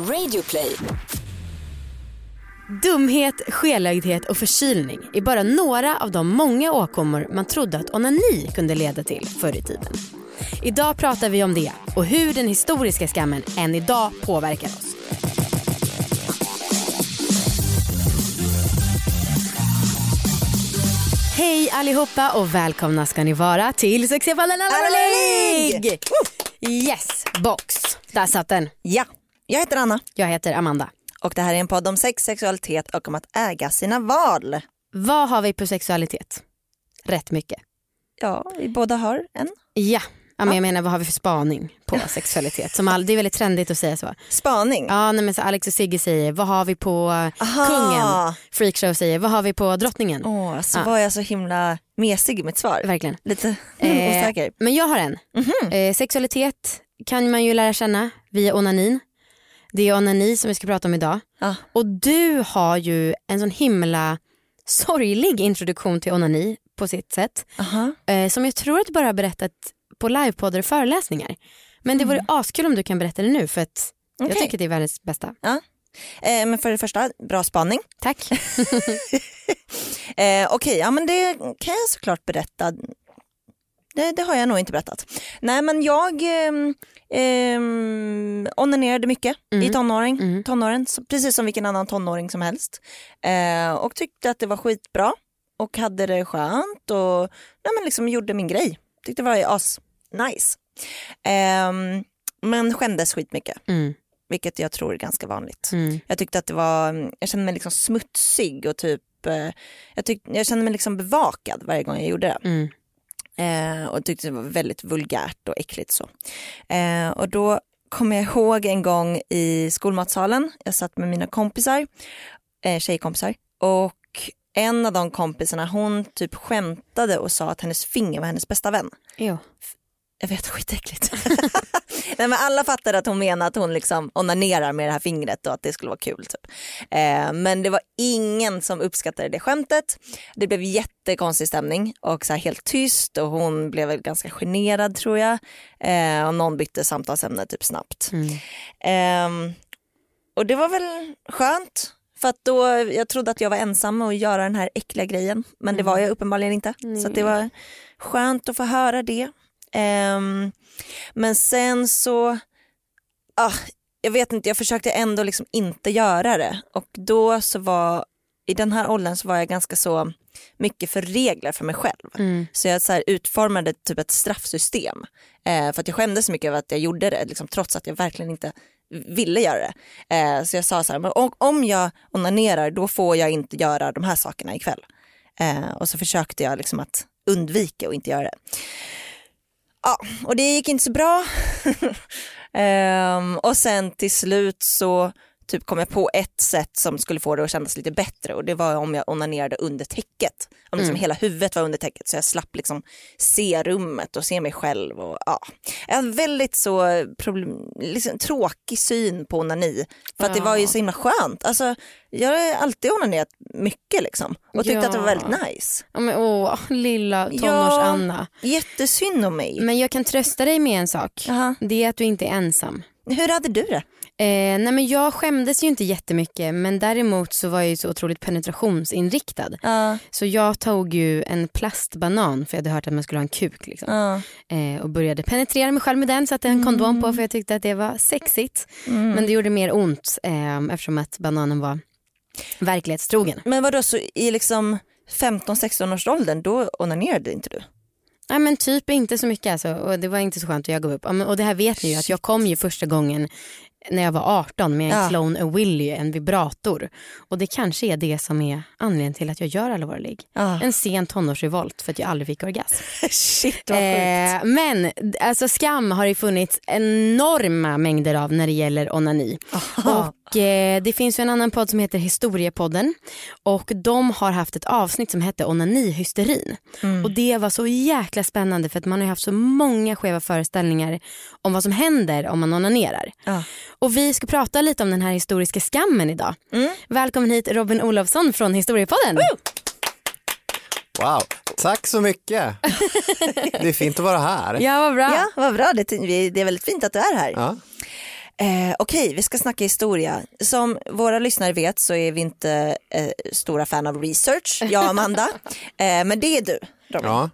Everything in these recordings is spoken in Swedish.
Radioplay. Dumhet, skelögdhet och förkylning är bara några av de många åkommor man trodde att onani kunde leda till förr i tiden. Idag pratar vi om det och hur den historiska skammen än idag påverkar oss. Hej allihopa och välkomna ska ni vara till League! Yes, box. Där satt den. Ja, jag heter Anna Jag heter Amanda. och det här är en podd om sex, sexualitet och om att äga sina val. Vad har vi på sexualitet? Rätt mycket. Ja, vi båda har en. Ja, ja men jag menar vad har vi för spaning på sexualitet? Som all, det är väldigt trendigt att säga så. Spaning. Ja, nej, men så Alex och Sigge säger vad har vi på Aha. kungen? Freakshow säger vad har vi på drottningen? Åh, så Ja. var jag så himla mesig i mitt svar. Verkligen. Lite Eh, osäker. Men jag har en. Eh, sexualitet kan man ju lära känna via onanin. Det är onani som vi ska prata om idag. Ja. Och du har ju en sån himla sorglig introduktion till onani på sitt sätt. Aha. Eh, som jag tror att du bara har berättat på livepoddar och föreläsningar. Men det vore askul om du kan berätta det nu för att jag Mm. Okej. tycker det är världens bästa. Eh, men för det första, bra spaning. Tack. Eh, Okej, ja men det kan jag såklart berätta. Det, det har jag nog inte berättat. Nej men jag ehm, onanerade mycket i Mm. tonåring, Mm. tonåren, precis som vilken annan tonåring som helst. Eh, och tyckte att det var skitbra och hade det skönt och nej, men liksom gjorde min grej. Tyckte det var as nice. Ehm, men skämdes skitmycket, Mm. vilket jag tror är ganska vanligt. Mm. Jag tyckte att det var, jag kände mig liksom smutsig och typ, eh, jag, tyck, jag kände mig liksom bevakad varje gång jag gjorde det. Mm. Eh, och tyckte det var väldigt vulgärt och äckligt så. Eh, och då kommer jag ihåg en gång i skolmatsalen, jag satt med mina kompisar, eh, tjejkompisar och en av de kompisarna hon typ skämtade och sa att hennes finger var hennes bästa vän. Jo. Jag vet, skitäckligt. Nej, men alla fattade att hon menade att hon liksom onanerar med det här fingret och att det skulle vara kul. Typ. Eh, men det var ingen som uppskattade det skämtet. Det blev jättekonstig stämning och så helt tyst och hon blev väl ganska generad tror jag. Eh, och någon bytte samtalsämne typ snabbt. Mm. Ehm, och det var väl skönt. För att då, jag trodde att jag var ensam och göra den här äckliga grejen. Men det var jag uppenbarligen inte. Så att det var skönt att få höra det. Ehm, men sen så, ah, jag vet inte, jag försökte ändå liksom inte göra det. Och då så var, i den här åldern så var jag ganska så mycket för regler för mig själv. Mm. Så jag så utformade typ ett straffsystem. Eh, för att jag skämdes så mycket över att jag gjorde det, liksom, trots att jag verkligen inte ville göra det. Eh, så jag sa så här, men om, om jag onanerar då får jag inte göra de här sakerna ikväll. Eh, och så försökte jag liksom att undvika och inte göra det. Ja, och det gick inte så bra. Ehm, och sen till slut så typ kom jag på ett sätt som skulle få det att kännas lite bättre och det var om jag onanerade under täcket. Om liksom hela huvudet var under täcket så jag slapp liksom se rummet och se mig själv. Och, ja. Jag hade väldigt så problem, liksom, tråkig syn på onani för att det var ju så himla skönt. Alltså, jag har alltid onanerat mycket liksom och tyckte Ja. att det var väldigt nice. Ja, men, åh, lilla tonårs-Anna. Jättesynd om mig. Men jag kan trösta dig med en sak. Jaha. Det är att du inte är ensam. Hur hade du det? Eh, nej men jag skämdes ju inte jättemycket men däremot så var jag ju så otroligt penetrationsinriktad. Ja, Så jag tog ju en plastbanan för jag hade hört att man skulle ha en kuk liksom. ja. eh, och började penetrera mig själv med den, satte en kondom på för jag tyckte att det var sexigt. Men det gjorde mer ont eh, eftersom att bananen var verklighetstrogen. Men vadå, så i liksom 15-16 års åldern då onanerade inte du? Nej men typ inte så mycket alltså och det var inte så skönt och jag gav upp. Och det här vet ni ju att jag kom ju första gången när jag var 18 med en Ja. Clone Willy, en vibrator. Och det kanske är det som är anledningen till att jag gör ligg. Ja. En sen tonårsrevolt för att jag aldrig fick orgasm. Shit vad sjukt. Eh, men alltså skam har det funnits enorma mängder av när det gäller onani. Och eh, det finns ju en annan podd som heter Historiepodden och de har haft ett avsnitt som hette onanihysterin. Och det var så jäkla spännande för att man har haft så många skeva föreställningar om vad som händer om man onanerar. Ja. Och vi ska prata lite om den här historiska skammen idag. Välkommen hit Robin Olofsson från Historiepodden. Wow, tack så mycket. Det är fint att vara här. Ja vad bra. Ja, vad bra. Det är väldigt fint att du är här. Ja. Eh, Okej, vi ska snacka historia. Som våra lyssnare vet så är vi inte eh, stora fan av research, jag och Amanda. eh, men det är du, Robin. Ja,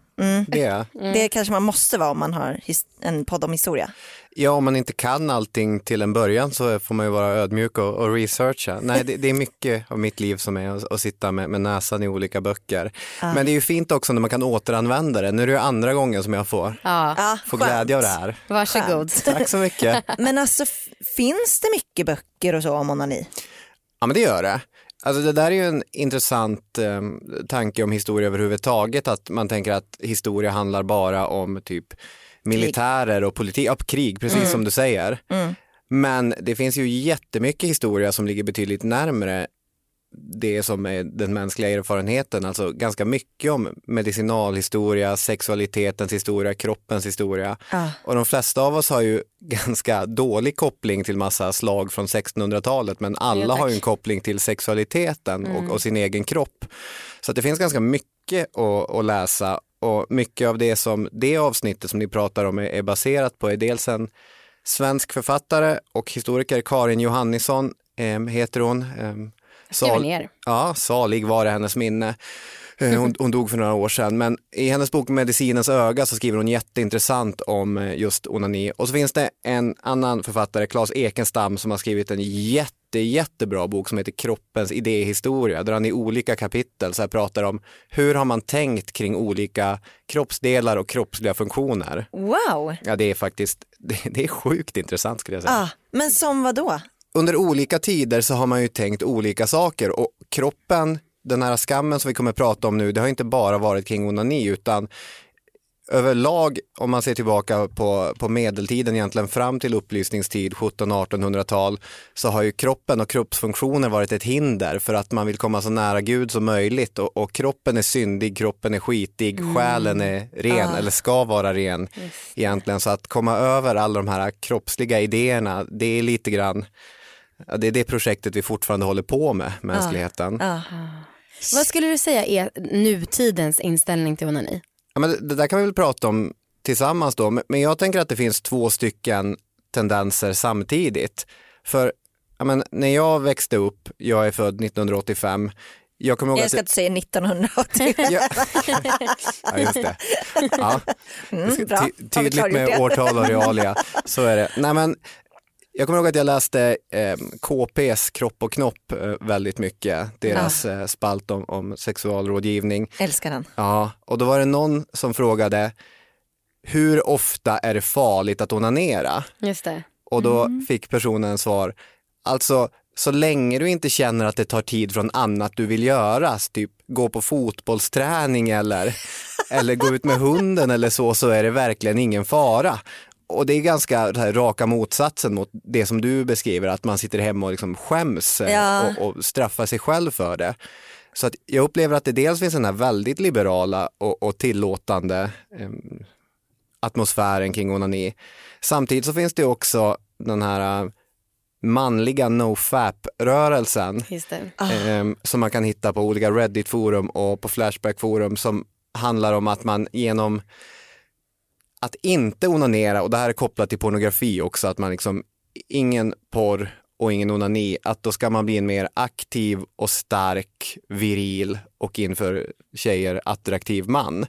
det är jag. Det kanske man måste vara om man har en podd om historia. Ja, om man inte kan allting till en början så får man ju vara ödmjuk och, och researcha. Nej, det, det är mycket av mitt liv som är att, att sitta med, med näsan i olika böcker. Men det är ju fint också när man kan återanvända det. Nu är det ju andra gången som jag får, Ja, Ja, får skönt. glädje av det här. varsågod. Tack så mycket. Men alltså finns det mycket böcker och så om onani? Ja, men det gör det. Alltså det där är ju en intressant eh, tanke om historia överhuvudtaget, att man tänker att historia handlar bara om typ militärer och politik, ja, krig, precis som du säger. Men det finns ju jättemycket historia som ligger betydligt närmare det som är den mänskliga erfarenheten, alltså ganska mycket om medicinalhistoria, sexualitetens historia, kroppens historia. Ja. Och de flesta av oss har ju ganska dålig koppling till massa slag från 1600-talet, men alla Ja, har ju en koppling till sexualiteten och, och sin egen kropp. Så det finns ganska mycket att, att läsa och mycket av det som det avsnittet som ni pratar om är, är baserat på är dels en svensk författare och historiker, Karin Johannisson eh, heter hon. Eh, sal- ner. Ja, salig var det hennes minne. Eh, Hon, hon dog för några år sedan, men i hennes bok Medicinens öga så skriver hon jätteintressant om eh, just onani. Och så finns det en annan författare, Claes Ekenstam, som har skrivit en jätte, jättebra bok som heter Kroppens idéhistoria, där han i olika kapitel så här pratar om hur har man tänkt kring olika kroppsdelar och kroppsliga funktioner. Wow, Ja, det är faktiskt, det, det är sjukt intressant skulle jag säga. ah, men som vad då? Under olika tider så har man ju tänkt olika saker och kroppen, den här skammen som vi kommer att prata om nu, det har inte bara varit kring onani utan överlag om man ser tillbaka på, på medeltiden egentligen fram till upplysningstid 1700-1800-tal så har ju kroppen och kroppsfunktioner varit ett hinder för att man vill komma så nära Gud som möjligt. Och, och kroppen är syndig, kroppen är skitig, själen är ren eller ska vara ren egentligen. Så att komma över alla de här kroppsliga idéerna det är lite grann Ja, det är det projektet vi fortfarande håller på med, mänskligheten. Ah. Vad skulle du säga är nutidens inställning till onani? Ja, men det, det där kan vi väl prata om tillsammans då, men, jag tänker att det finns två stycken tendenser samtidigt. För ja, men, när jag växte upp, jag är född 1985, jag kommer ihåg Jag att... ska inte säga 1980. Ja. ja, just det. Ja. Mm, bra. Ty- tydligt med årtal och realia, så är det. Nej, men, jag kommer ihåg att jag läste eh, KPs Kropp och knopp eh, väldigt mycket, deras eh, spalt om, om sexualrådgivning. Älskar den. Ja, och då var det någon som frågade hur ofta är det farligt att onanera? Just det. Och då fick personen svar, alltså så länge du inte känner att det tar tid från annat du vill göra, typ gå på fotbollsträning eller, eller gå ut med hunden eller så, så är det verkligen ingen fara. Och det är ganska det här, raka motsatsen mot det som du beskriver, att man sitter hemma och liksom skäms eh, Ja. och, och straffar sig själv för det. Så att jag upplever att det dels finns den här väldigt liberala och, och tillåtande em, atmosfären kring onani. Samtidigt så finns det också den här eh, manliga nofap-rörelsen em, som man kan hitta på olika Reddit-forum och på Flashback-forum som handlar om att man genom att inte onanera, och det här är kopplat till pornografi också, att man liksom ingen porr och ingen onani, att då ska man bli en mer aktiv och stark, viril och inför tjejer attraktiv man.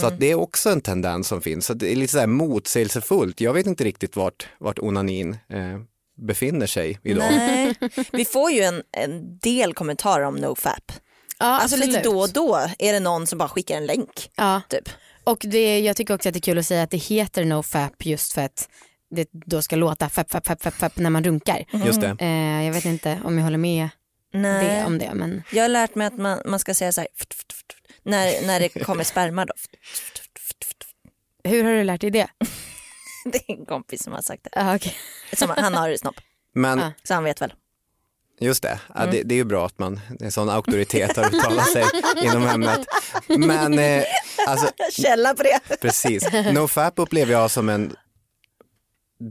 Så att det är också en tendens som finns. Så det är lite så här motsägelsefullt. Jag vet inte riktigt vart, vart onanin eh, befinner sig idag. Nej. Vi får ju en, en del kommentarer om nofap. Ja, Alltså lite absolut. då och då är det någon som bara skickar en länk. Ja. Typ. Och det, jag tycker också att det är kul att säga att det heter nofap just för att det då ska låta fap, fap, fap, fap, fap när man runkar. Just det. Eh, jag vet inte om jag håller med Nej. det, om det men Jag har lärt mig att man, man ska säga så här ft, ft, ft, ft, när, när det kommer sperma. Då. Ft, ft, ft, ft, ft. hur har du lärt dig det? Det är en kompis som har sagt det. Ah, okay. Som, han har snopp, Men Ja. så han vet väl. Just det, ja, det, det är ju bra att man, en sån auktoritet har uttalat sig inom ämnet. Men eh, alltså, Källa på det. precis, nofap upplever jag som en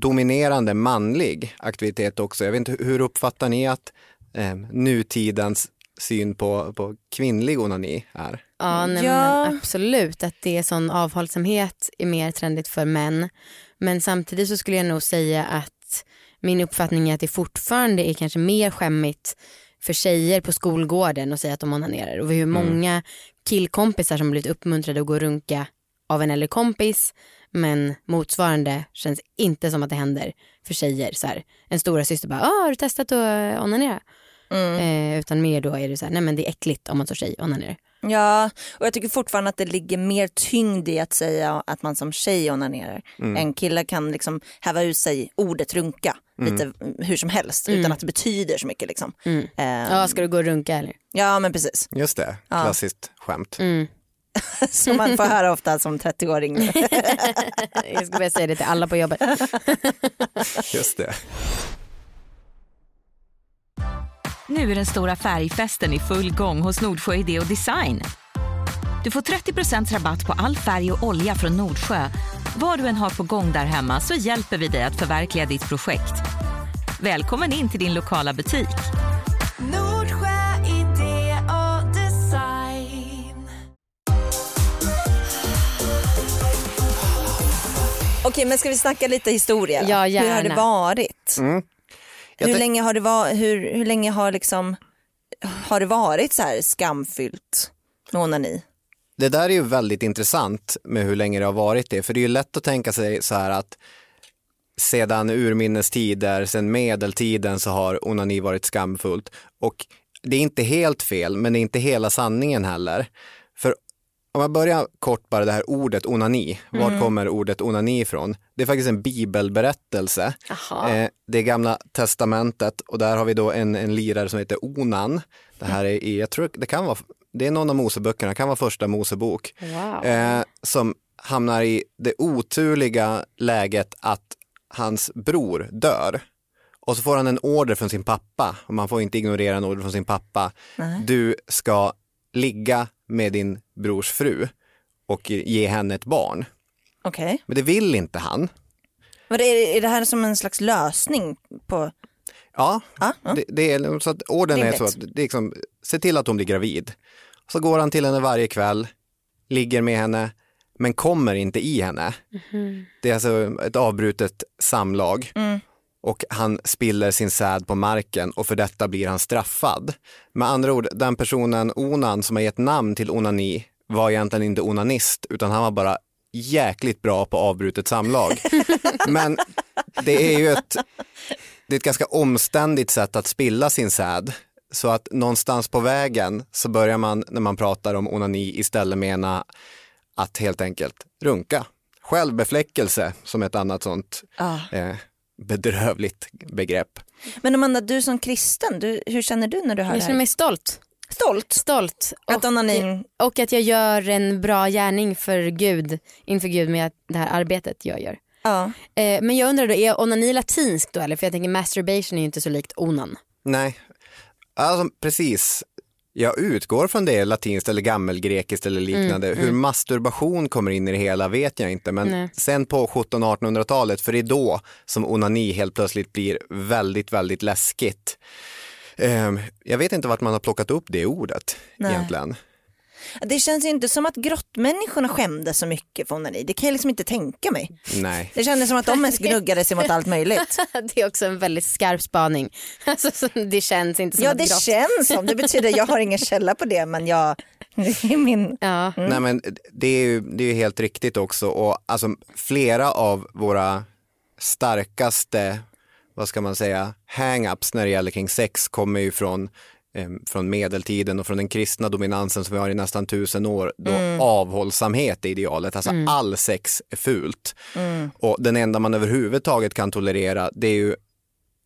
dominerande manlig aktivitet också. Jag vet inte, hur uppfattar ni att eh, nutidens syn på, på kvinnlig onani är? Ja, nej, Ja. men absolut att det är sån avhållsamhet är mer trendigt för män. Men samtidigt så skulle jag nog säga att min uppfattning är att det fortfarande är kanske mer skämmigt för tjejer på skolgården att säga att de onanerar och hur många killkompisar som blivit uppmuntrade att gå och runka av en äldre kompis men motsvarande känns inte som att det händer för tjejer. Så här, en stora syster bara, ah, har du testat att onanera? Eh, utan mer då är det så här, nej men det är äckligt om man som tjej onanerar. Ja, och jag tycker fortfarande att det ligger mer tyngd i att säga att man som tjej onanerar. En kille kan liksom häva ut sig ordet runka lite hur som helst utan att det betyder så mycket. Liksom. Eh, Ja, ska du gå och runka eller? ja men precis. Just det, klassiskt skämt. Som man får höra ofta som 30-åring. Jag ska börja säga det till alla på jobbet. Just det. Nu är den stora färgfesten i full gång hos Nordsjö Idé och Design. Du får 30 rabatt på all färg och olja från Nordsjö. Vad du än har på gång där hemma så hjälper vi dig att förverkliga ditt projekt. Välkommen in till din lokala butik. Nordsjö idé och design. Okej men ska vi snacka lite historia? Ja, Hur har det gärna. varit? Jag Hur länge har det, var, hur, hur länge har, liksom, har det varit så här skamfyllt med onani? Det där är ju väldigt intressant med hur länge det har varit det, för det är ju lätt att tänka sig så här att sedan urminnes tider, sedan medeltiden så har onani varit skamfullt. Och det är inte helt fel, men det är inte hela sanningen heller. För om jag börjar kort bara det här ordet onani, var kommer ordet onani ifrån? Det är faktiskt en bibelberättelse. Eh, det är gamla testamentet och där har vi då en, en lirare som heter Onan. Det här är i, jag tror det kan vara, det är någon av Moseböckerna, det kan vara första Mosebok. Wow. Eh, som hamnar i det oturliga läget att hans bror dör. Och så får han en order från sin pappa, och man får inte ignorera en order från sin pappa. Du ska ligga med din brors fru och ge henne ett barn. Okej. Men det vill inte han. Vad Är, är det här som en slags lösning på... Ja, ja. Det, det är, så att orden är så att det är liksom, se till att hon blir gravid. Så går han till henne varje kväll, ligger med henne, men kommer inte i henne. Det är alltså ett avbrutet samlag. Och han spiller sin säd på marken och för detta blir han straffad. Med andra ord, den personen, Onan, som har gett namn till onani var egentligen inte onanist, utan han var bara jäkligt bra på avbrutet samlag. Men det är ju ett, det är ett ganska omständigt sätt att spilla sin säd. Så att någonstans på vägen så börjar man när man pratar om onani istället mena att helt enkelt runka. Självbefläckelse som ett annat sånt Ah. eh, bedrövligt begrepp. Men Amanda, du som kristen, du, hur känner du när du hör Jag det känner här? mig stolt. Stolt? Stolt. Att onanin... och att jag gör en bra gärning för Gud, inför Gud med det här arbetet jag gör. Ja. Eh, men jag undrar då, är onani latinskt då eller? För jag tänker masturbation är ju inte så likt onan. Nej, alltså precis. Jag utgår från det latinskt eller gammelgrekiskt eller liknande. Hur masturbation kommer in i det hela vet jag inte. Men Nej. sen på 1700-1800-talet, för det är då som onani helt plötsligt blir väldigt, väldigt läskigt. Ehm, jag vet inte vart man har plockat upp det ordet Nej. egentligen. Det känns ju inte som att grottmänniskorna skämdes så mycket för onani. Det kan jag liksom inte tänka mig. Nej. Det kändes som att de mest gnuggade sig mot allt möjligt. det är också en väldigt skarp spaning. Alltså, så det känns inte som Ja ett det grott. känns som, det betyder jag har ingen källa på det men jag, det är min... Ja. Nej men det är ju, det är ju helt riktigt också och alltså flera av våra starkaste, vad ska man säga, hang-ups när det gäller kring sex kommer ju från från medeltiden och från den kristna dominansen som vi har i nästan tusen år då avhållsamhet är idealet, alltså all sex är fult. Och den enda man överhuvudtaget kan tolerera det är ju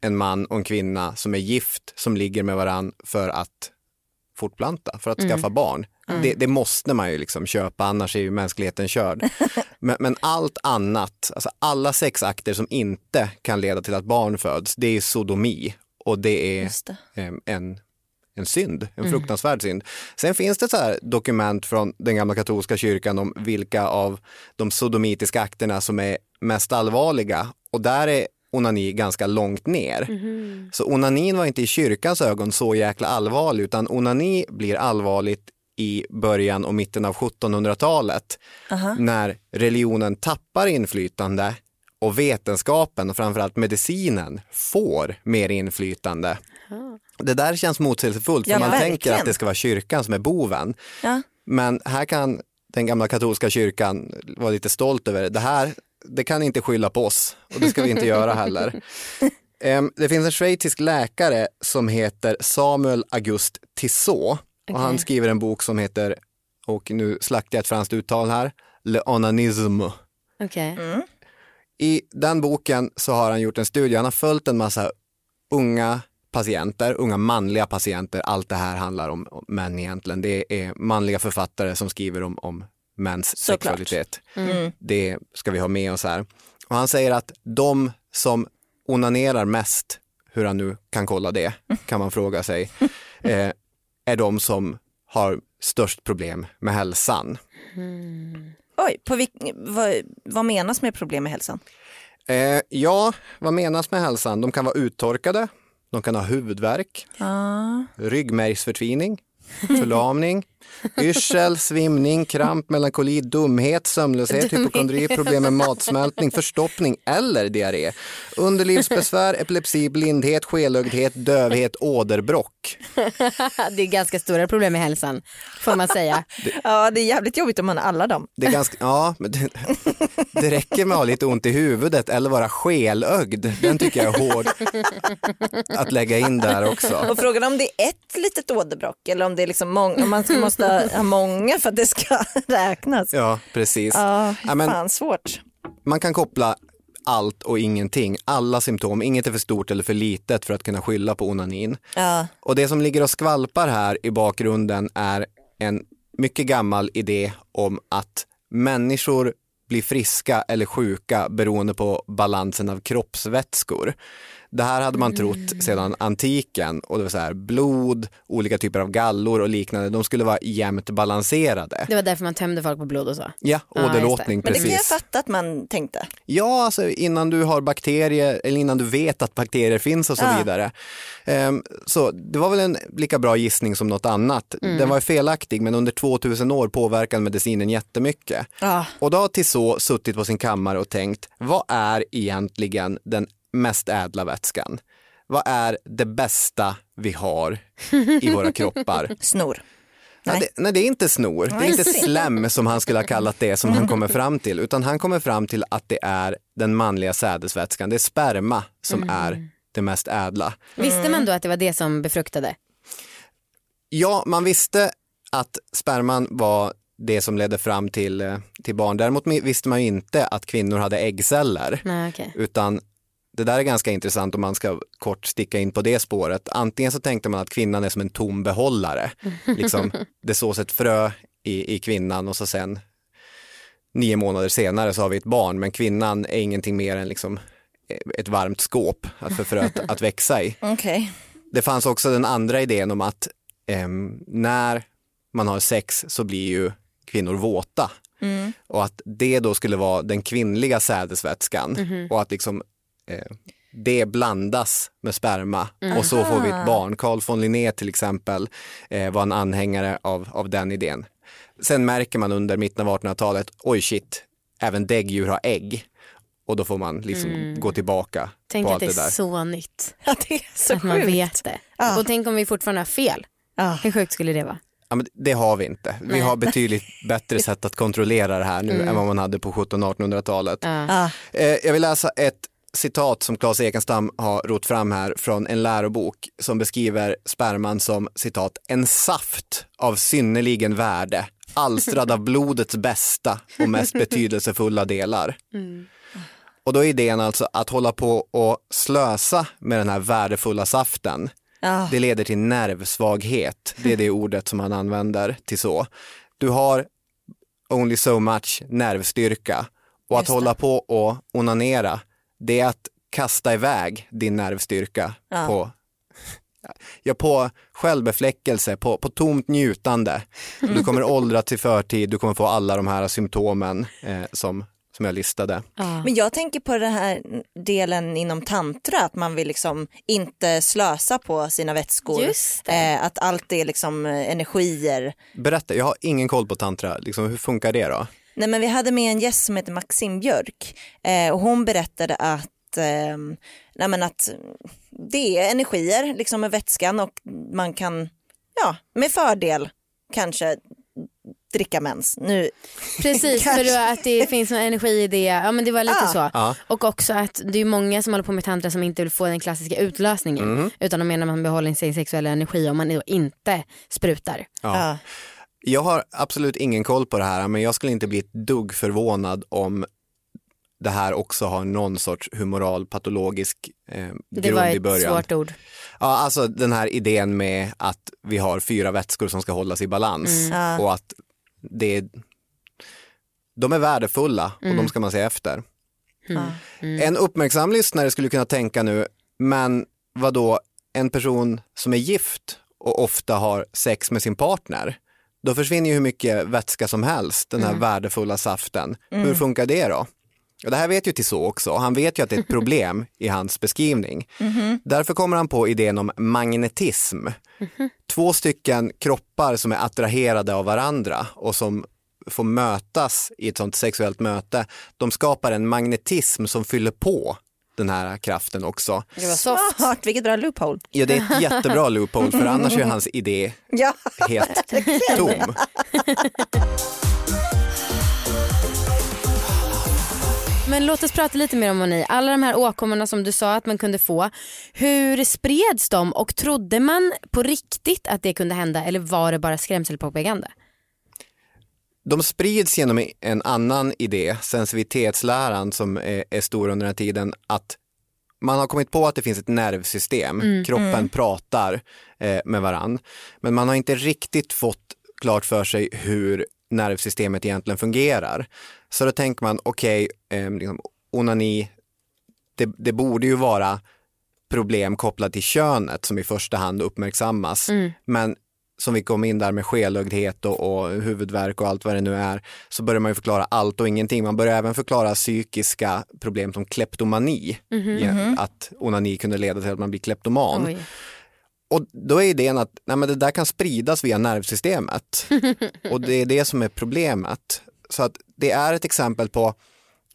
en man och en kvinna som är gift som ligger med varann för att fortplanta, för att skaffa barn. Det, det måste man ju liksom köpa, annars är ju mänskligheten körd. men, men allt annat, alltså alla sexakter som inte kan leda till att barn föds, det är sodomi och det är det. em, en, en synd, en fruktansvärd synd. Sen finns det så här dokument från den gamla katolska kyrkan om vilka av de sodomitiska akterna som är mest allvarliga och där är onani ganska långt ner. Så onanin var inte i kyrkans ögon så jäkla allvarlig utan onani blir allvarligt i början och mitten av 1700-talet när religionen tappar inflytande och vetenskapen och framförallt medicinen får mer inflytande. Det där känns motsägelsefullt för Ja, man tänker verkligen. att det ska vara kyrkan som är boven. Ja. Men här kan den gamla katolska kyrkan vara lite stolt över det. Det här det kan inte skylla på oss och det ska vi inte göra heller. Det finns en schweizisk läkare som heter Samuel August Tissot och han Okej. skriver en bok som heter, och nu slaktar jag ett franskt uttal här, Le onanisme. Okej. I den boken så har han gjort en studie, han har följt en massa unga patienter, unga manliga patienter, allt det här handlar om om män egentligen. Det är manliga författare som skriver om, om mäns Såklart. sexualitet. Mm. Det ska vi ha med oss här. Och han säger att de som onanerar mest, hur han nu kan kolla det, kan man fråga sig, eh, är de som har störst problem med hälsan. Oj, på vad, vad menas med problem med hälsan? Eh, ja, vad menas med hälsan? De kan vara uttorkade, de kan ha huvudvärk, Ah. ryggmärgsförtvining, förlamning, yrsel, svimning, kramp, melankoli, dumhet, sömnlöshet, hypokondri, problem med matsmältning, förstoppning eller diarré, underlivsbesvär, epilepsi, blindhet, skelögdhet, dövhet, åderbråck. Det är ganska stora problem med hälsan får man säga. Ja, det är jävligt jobbigt om man har alla dem. Det, är ganska, ja, men det, det räcker med att ha lite ont i huvudet eller vara skelögd. Den tycker jag är hård att lägga in där också. Och frågan om det är ett litet åderbråck eller om det är liksom många, om man måste ha många för att det ska räknas. Ja, precis. Ja, Ja, men- fan svårt. Man kan koppla allt och ingenting, alla symptom, inget är för stort eller för litet för att kunna skylla på onanin. Ja. Och det som ligger och skvalpar här i bakgrunden är en mycket gammal idé om att människor blir friska eller sjuka beroende på balansen av kroppsvätskor. Det här hade man trott sedan antiken och det var så här blod, olika typer av gallor och liknande, de skulle vara jämnt balanserade. Det var därför man tömde folk på blod och så. Ja, åderlåtning, Men det kan jag precis. fatta att man tänkte. Ja, alltså innan du har bakterier eller innan du vet att bakterier finns och så Ja. vidare. Ehm, så det var väl en lika bra gissning som något annat. Den var felaktig men under 2000 år påverkade medicinen jättemycket. Ja. Och då har Tissot suttit på sin kammare och tänkt, vad är egentligen den mest ädla vätskan? Vad är det bästa vi har i våra kroppar? Snor. Ja, Nej. det, nej, det är inte snor. Det är inte slem som han skulle ha kallat det som han kommer fram till, utan han kommer fram till att det är den manliga sädesvätskan. Det är sperma som är det mest ädla. Visste man då att det var det som befruktade? Ja, man visste att sperman var det som ledde fram till, eh, till barn. Däremot visste man ju inte att kvinnor hade äggceller, Nej, okej. utan det där är ganska intressant om man ska kort sticka in på det spåret. Antingen så tänkte man att kvinnan är som en tom behållare. Liksom, det sås ett frö i, i kvinnan och så sen nio månader senare så har vi ett barn. Men kvinnan är ingenting mer än liksom ett varmt skåp för fröet att växa i. Okej. Det fanns också den andra idén om att ehm, när man har sex så blir ju kvinnor våta. Och att det då skulle vara den kvinnliga sädesvätskan och att liksom eh, det blandas med sperma och så får vi ett barn. Carl von Linné till exempel eh, var en anhängare av, av den idén. Sen märker man under mitten av 1800-talet, oj shit, även däggdjur har ägg. Och då får man liksom gå tillbaka Tänk på att allt det det är där. så nytt. Ja, det är så att man sjukt. vet det. Ja. Och tänk om vi fortfarande har fel. Ja. Hur sjukt skulle det vara? Ja, men det har vi inte. Vi har betydligt bättre sätt att kontrollera det här nu än vad man hade på 1700-1800-talet. Ja. Eh, jag vill läsa ett citat som Claes Ekenstam har rott fram här från en lärobok som beskriver sperman som citat en saft av synnerligen värde alstrad av blodets bästa och mest betydelsefulla delar. Och då är idén alltså att hålla på och slösa med den här värdefulla saften Ja. det leder till nervsvaghet. Det är det ordet som man använder till så. Du har only so much nervstyrka och att Just det. hålla på och onanera, det är att kasta iväg din nervstyrka Ja. på Ja, på självbefläckelse, på, på tomt njutande. Du kommer åldra till förtid, du kommer få alla de här symptomen eh, som, som jag listade. Men jag tänker på den här delen inom tantra, att man vill liksom inte slösa på sina vätskor. Just det. Eh, att allt är liksom eh, energier. Berätta, jag har ingen koll på tantra, liksom, hur funkar det då? Nej, men vi hade med en gäst som heter Maxim Björk eh, och hon berättade att, eh, nej, men att det är energier liksom med vätskan och man kan ja, med fördel kanske dricka mens. Nu, Precis, för då att det finns en energi i det. Ja men det var lite Ah. så. Ja. Och också att det är många som håller på med tantra som inte vill få den klassiska utlösningen. Mhm. Utan de menar att man behåller sin sexuella energi om man inte sprutar. Ja. Ja. Jag har absolut ingen koll på det här men jag skulle inte bli ett dugg förvånad om det här också har någon sorts humoral patologisk eh, Det grund var i ett början. svårt ord. Ja, alltså den här idén med att vi har fyra vätskor som ska hållas i balans Ja. och att det är, de är värdefulla och Mm. de ska man se efter. Ja. En uppmärksam lyssnare skulle kunna tänka nu, men vad då en person som är gift och ofta har sex med sin partner, då försvinner ju hur mycket vätska som helst, den här värdefulla saften. Hur funkar det då? Och det här vet ju Tissot också, han vet ju att det är ett problem i hans beskrivning. Därför kommer han på idén om magnetism. Två stycken kroppar som är attraherade av varandra och som får mötas i ett sånt sexuellt möte, de skapar en magnetism som fyller på den här kraften också. Det var soft. Vilket bra loophole. Ja, det är ett jättebra loophole för annars är hans idé Ja. helt tom. Men låt oss prata lite mer om onani. Alla de här åkommorna som du sa att man kunde få. Hur spreds de och trodde man på riktigt att det kunde hända eller var det bara skrämselpropaganda? De sprids genom en annan idé, sensitivitetsläran som är, är stor under den här tiden, att man har kommit på att det finns ett nervsystem, kroppen pratar eh, med varann, men man har inte riktigt fått klart för sig hur nervsystemet egentligen fungerar. Så då tänker man, okej, eh, liksom, onani, det, det borde ju vara problem kopplat till könet som i första hand uppmärksammas. Men som vi kom in där med skelögdhet och, och huvudvärk och allt vad det nu är, så börjar man ju förklara allt och ingenting. Man börjar även förklara psykiska problem som kleptomani, Ja, att onani kunde leda till att man blir kleptoman. Oj. Och då är idén att nej, men det där kan spridas via nervsystemet. och det är det som är problemet. Så att det är ett exempel på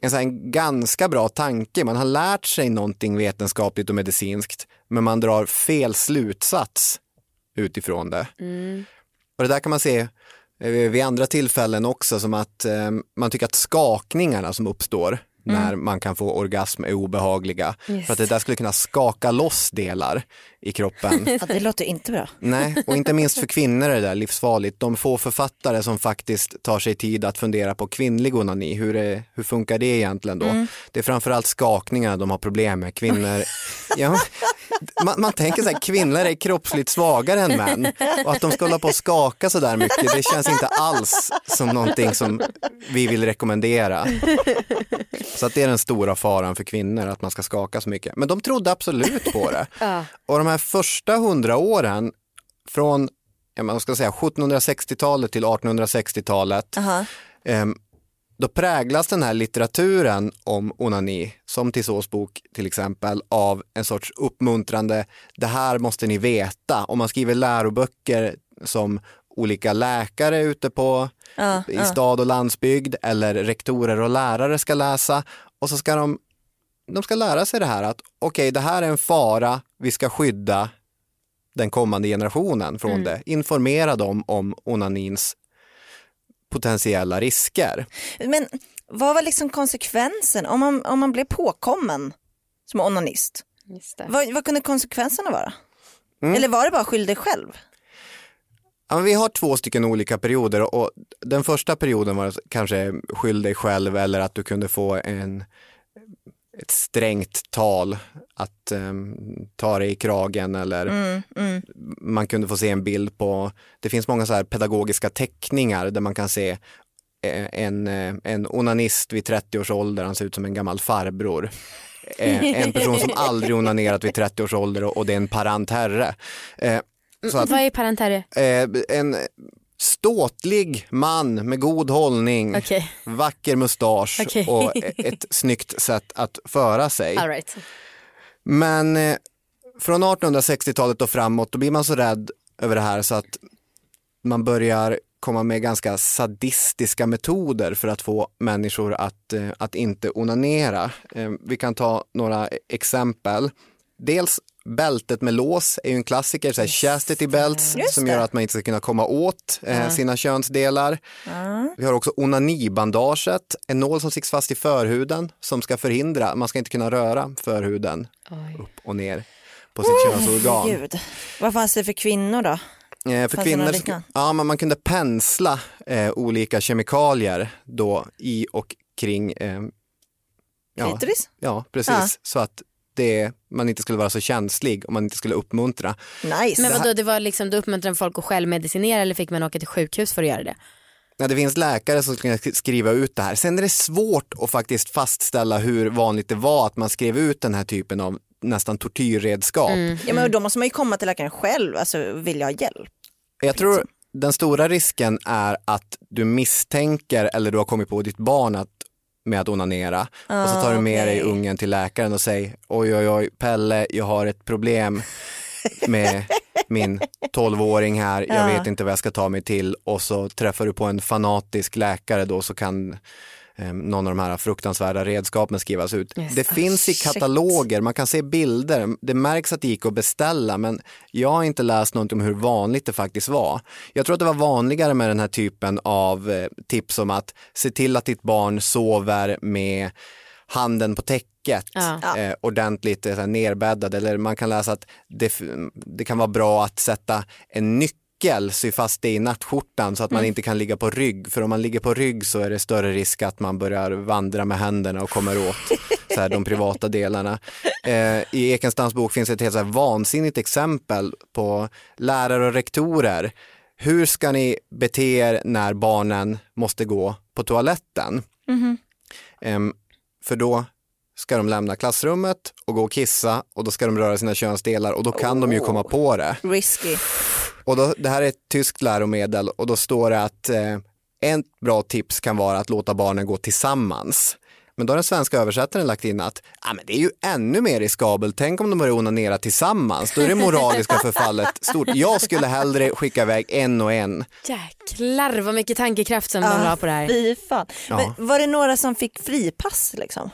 en, så en ganska bra tanke. Man har lärt sig någonting vetenskapligt och medicinskt, men man drar fel slutsats utifrån det. Och det där kan man se eh, vid andra tillfällen också, som att eh, man tycker att skakningarna som uppstår när man kan få orgasm är obehagliga. Just. För att det där skulle kunna skaka loss delar i kroppen. Ja, det låter inte bra. Nej, och inte minst för kvinnor är det där livsfarligt. De få författare som faktiskt tar sig tid att fundera på kvinnlig onani, hur, är, hur funkar det egentligen då? Det är framförallt skakningarna de har problem med. Kvinnor, ja, man, man tänker så här, kvinnor är kroppsligt svagare än män och att de ska hålla på och skaka så där mycket, det känns inte alls som någonting som vi vill rekommendera. Så att det är den stora faran för kvinnor, att man ska skaka så mycket. Men de trodde absolut på det. Ja. Och de här första hundra åren, från man ska säga 1760-talet till 1860-talet, Aha. ehm, då präglas den här litteraturen om onani, som Tissots bok till exempel, av en sorts uppmuntrande, det här måste ni veta. Om man skriver läroböcker som olika läkare ute på Ja, i stad och landsbygd eller rektorer och lärare ska läsa och så ska de, de ska lära sig det här att okej, det här är en fara, vi ska skydda den kommande generationen från det. Informera dem om onanins potentiella risker. Men vad var liksom konsekvensen om man, om man blev påkommen som onanist? Just det. Vad, vad kunde konsekvenserna vara? Mm. Eller var det bara skyll dig själv? Ja, men vi har två stycken olika perioder och den första perioden var kanske skyll dig själv eller att du kunde få en, ett strängt tal att ehm, ta dig i kragen eller Mm, mm. man kunde få se en bild på, det finns många så här pedagogiska teckningar där man kan se eh, en, eh, en onanist vid 30 års ålder, han ser ut som en gammal farbror. Eh, En person som aldrig onanerat vid 30 års ålder och det är en parentherre. Eh, Så att, Vad är parentare? eh, en ståtlig man med god hållning, Okej, vacker mustasch Okej. och ett snyggt sätt att föra sig. right. Men eh, från 1860-talet och framåt då blir man så rädd över det här så att man börjar komma med ganska sadistiska metoder för att få människor att, eh, att inte onanera. Eh, vi kan ta några exempel. Dels bältet med lås är ju en klassiker, så här chastity belts Just som gör att man inte ska kunna komma åt eh, sina könsdelar. Vi har också onanibandaget, en nål som sticks fast i förhuden som ska förhindra, man ska inte kunna röra förhuden upp och ner på sitt könsorgan. Gud. Vad fanns det för kvinnor då? Eh, för Fanns kvinnor, så- ja, men man kunde pensla eh, olika kemikalier då i och kring, eh, ja, Klitoris? ja precis, Ja. så att det, man inte skulle vara så känslig och man inte skulle uppmuntra. Nice. Men vadå, det var liksom, då uppmuntrade folk att självmedicinera eller fick man åka till sjukhus för att göra det? Ja, det finns läkare som kan sk- skriva ut det här. Sen är det svårt att faktiskt fastställa hur vanligt det var att man skrev ut den här typen av nästan tortyrredskap. Ja, men då måste man ju komma till läkaren själv, alltså vill jag ha hjälp? Jag tror den stora risken är att du misstänker eller du har kommit på ditt barn att, med att onanera. Och så tar du med dig okej. ungen till läkaren och säger oj oj oj Pelle jag har ett problem med min 12-åring här, jag vet inte vad jag ska ta mig till. Och så träffar du på en fanatisk läkare då så kan eh, någon av de här fruktansvärda redskapen skrivas ut. Yes. Det finns i kataloger, man kan se bilder, det märks att det gick att beställa men jag har inte läst något om hur vanligt det faktiskt var. Jag tror att det var vanligare med den här typen av eh, tips om att se till att ditt barn sover med handen på täcket Ja. eh, ordentligt eh, så här, nerbäddad eller man kan läsa att det, det kan vara bra att sätta en nyckel, sy fast det i nattskjortan så att man inte kan ligga på rygg för om man ligger på rygg så är det större risk att man börjar vandra med händerna och kommer åt så här, de privata delarna. Eh, I Ekenstams bok finns ett helt så här, vansinnigt exempel på lärare och rektorer. Hur ska ni bete er när barnen måste gå på toaletten? Ehm, för då ska de lämna klassrummet och gå och kissa och då ska de röra sina könsdelar och då kan de ju komma på det. Risky. Och då, det här är ett tyskt läromedel och då står det att eh, ett bra tips kan vara att låta barnen gå tillsammans. Men då har den svenska översättaren lagt in att ah, men det är ju ännu mer riskabelt, tänk om de börjar onanera tillsammans, då är det moraliska förfallet stort. Jag skulle hellre skicka iväg en och en. Jäklar vad mycket tankekraft som de la på det här. Fy fan. Ja. Men var det några som fick fripass liksom?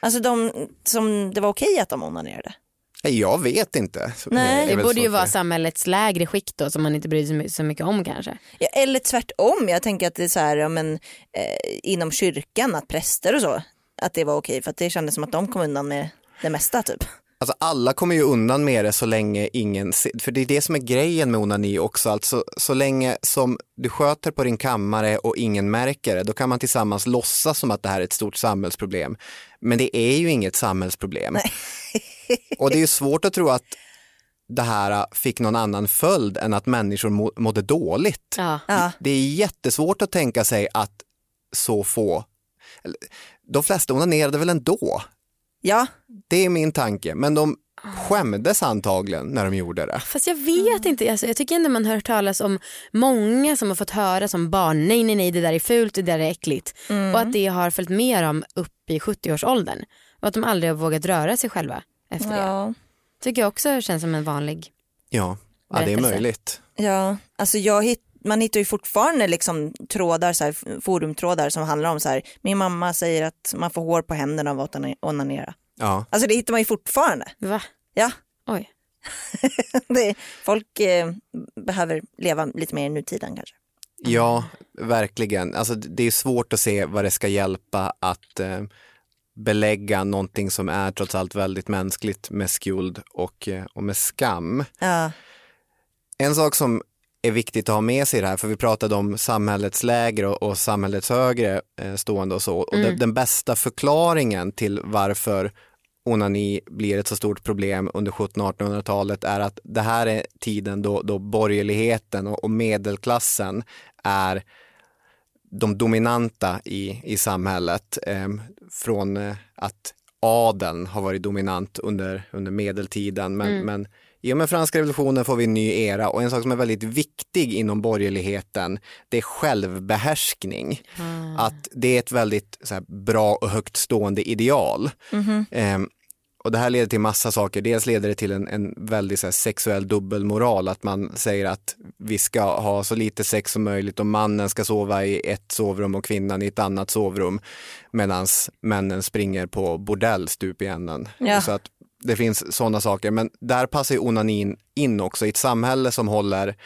Alltså de som det var okej att de onanerade? Nej, Jag vet inte. Nej, Det borde ju vara samhällets lägre skikt då som man inte bryr sig så mycket om kanske. Ja, eller tvärtom, jag tänker att det är så här, ja, men, eh, inom kyrkan, att präster och så, att det var okej för att det kändes som att de kom undan med det mesta typ. Alltså alla kommer ju undan med det så länge ingen ser, för det är det som är grejen med onani också, alltså så länge som du sköter på din kammare och ingen märker det, då kan man tillsammans låtsas som att det här är ett stort samhällsproblem. Men det är ju inget samhällsproblem. och det är ju svårt att tro att det här fick någon annan följd än att människor må, mådde dåligt. Ja. Ja. Det är jättesvårt att tänka sig att så få, de flesta onanerade väl ändå, Ja, det är min tanke, men de skämdes antagligen när de gjorde det. Fast jag vet inte, alltså, jag tycker ändå man hör talas om många som har fått höra som barn, nej nej nej det där är fult, det där är äckligt. Och att det har följt med dem upp i 70-årsåldern. Och att de aldrig har vågat röra sig själva efter det. ja. Tycker jag också känns som en vanlig. Ja, ja det är möjligt. ja. Alltså jag hitt, man hittar ju fortfarande liksom trådar, så här, forumtrådar som handlar om så här, min mamma säger att man får hår på händerna av att ona- onanera. Ja. Alltså det hittar man ju fortfarande. Va? Ja, Oj. det, folk eh, behöver leva lite mer i nutiden kanske. ja, verkligen. Alltså, det är svårt att se vad det ska hjälpa att eh, belägga någonting som är trots allt väldigt mänskligt med skuld och, eh, och med skam. Ja, En sak som är viktigt att ha med sig i det här, för vi pratade om samhällets lägre och, och samhällets högre eh, stående och så. Och den, den bästa förklaringen till varför onani blir ett så stort problem under 1700-1800-talet är att det här är tiden då, då borgerligheten och, och medelklassen är de dominanta i, i samhället. Eh, från eh, att adeln har varit dominant under, under medeltiden. Men, men i och med franska revolutionen får vi en ny era och en sak som är väldigt viktig inom borgerligheten det är självbehärskning. Att det är ett väldigt så här, bra och högt stående ideal. Ehm, och det här leder till massa saker. Dels leder det till en, en väldigt så här, sexuell dubbelmoral, att man säger att vi ska ha så lite sex som möjligt och mannen ska sova i ett sovrum och kvinnan i ett annat sovrum medan männen springer på bordell stup i änden. Ja. Så att det finns sådana saker, men där passar ju onanin in också i ett samhälle som håller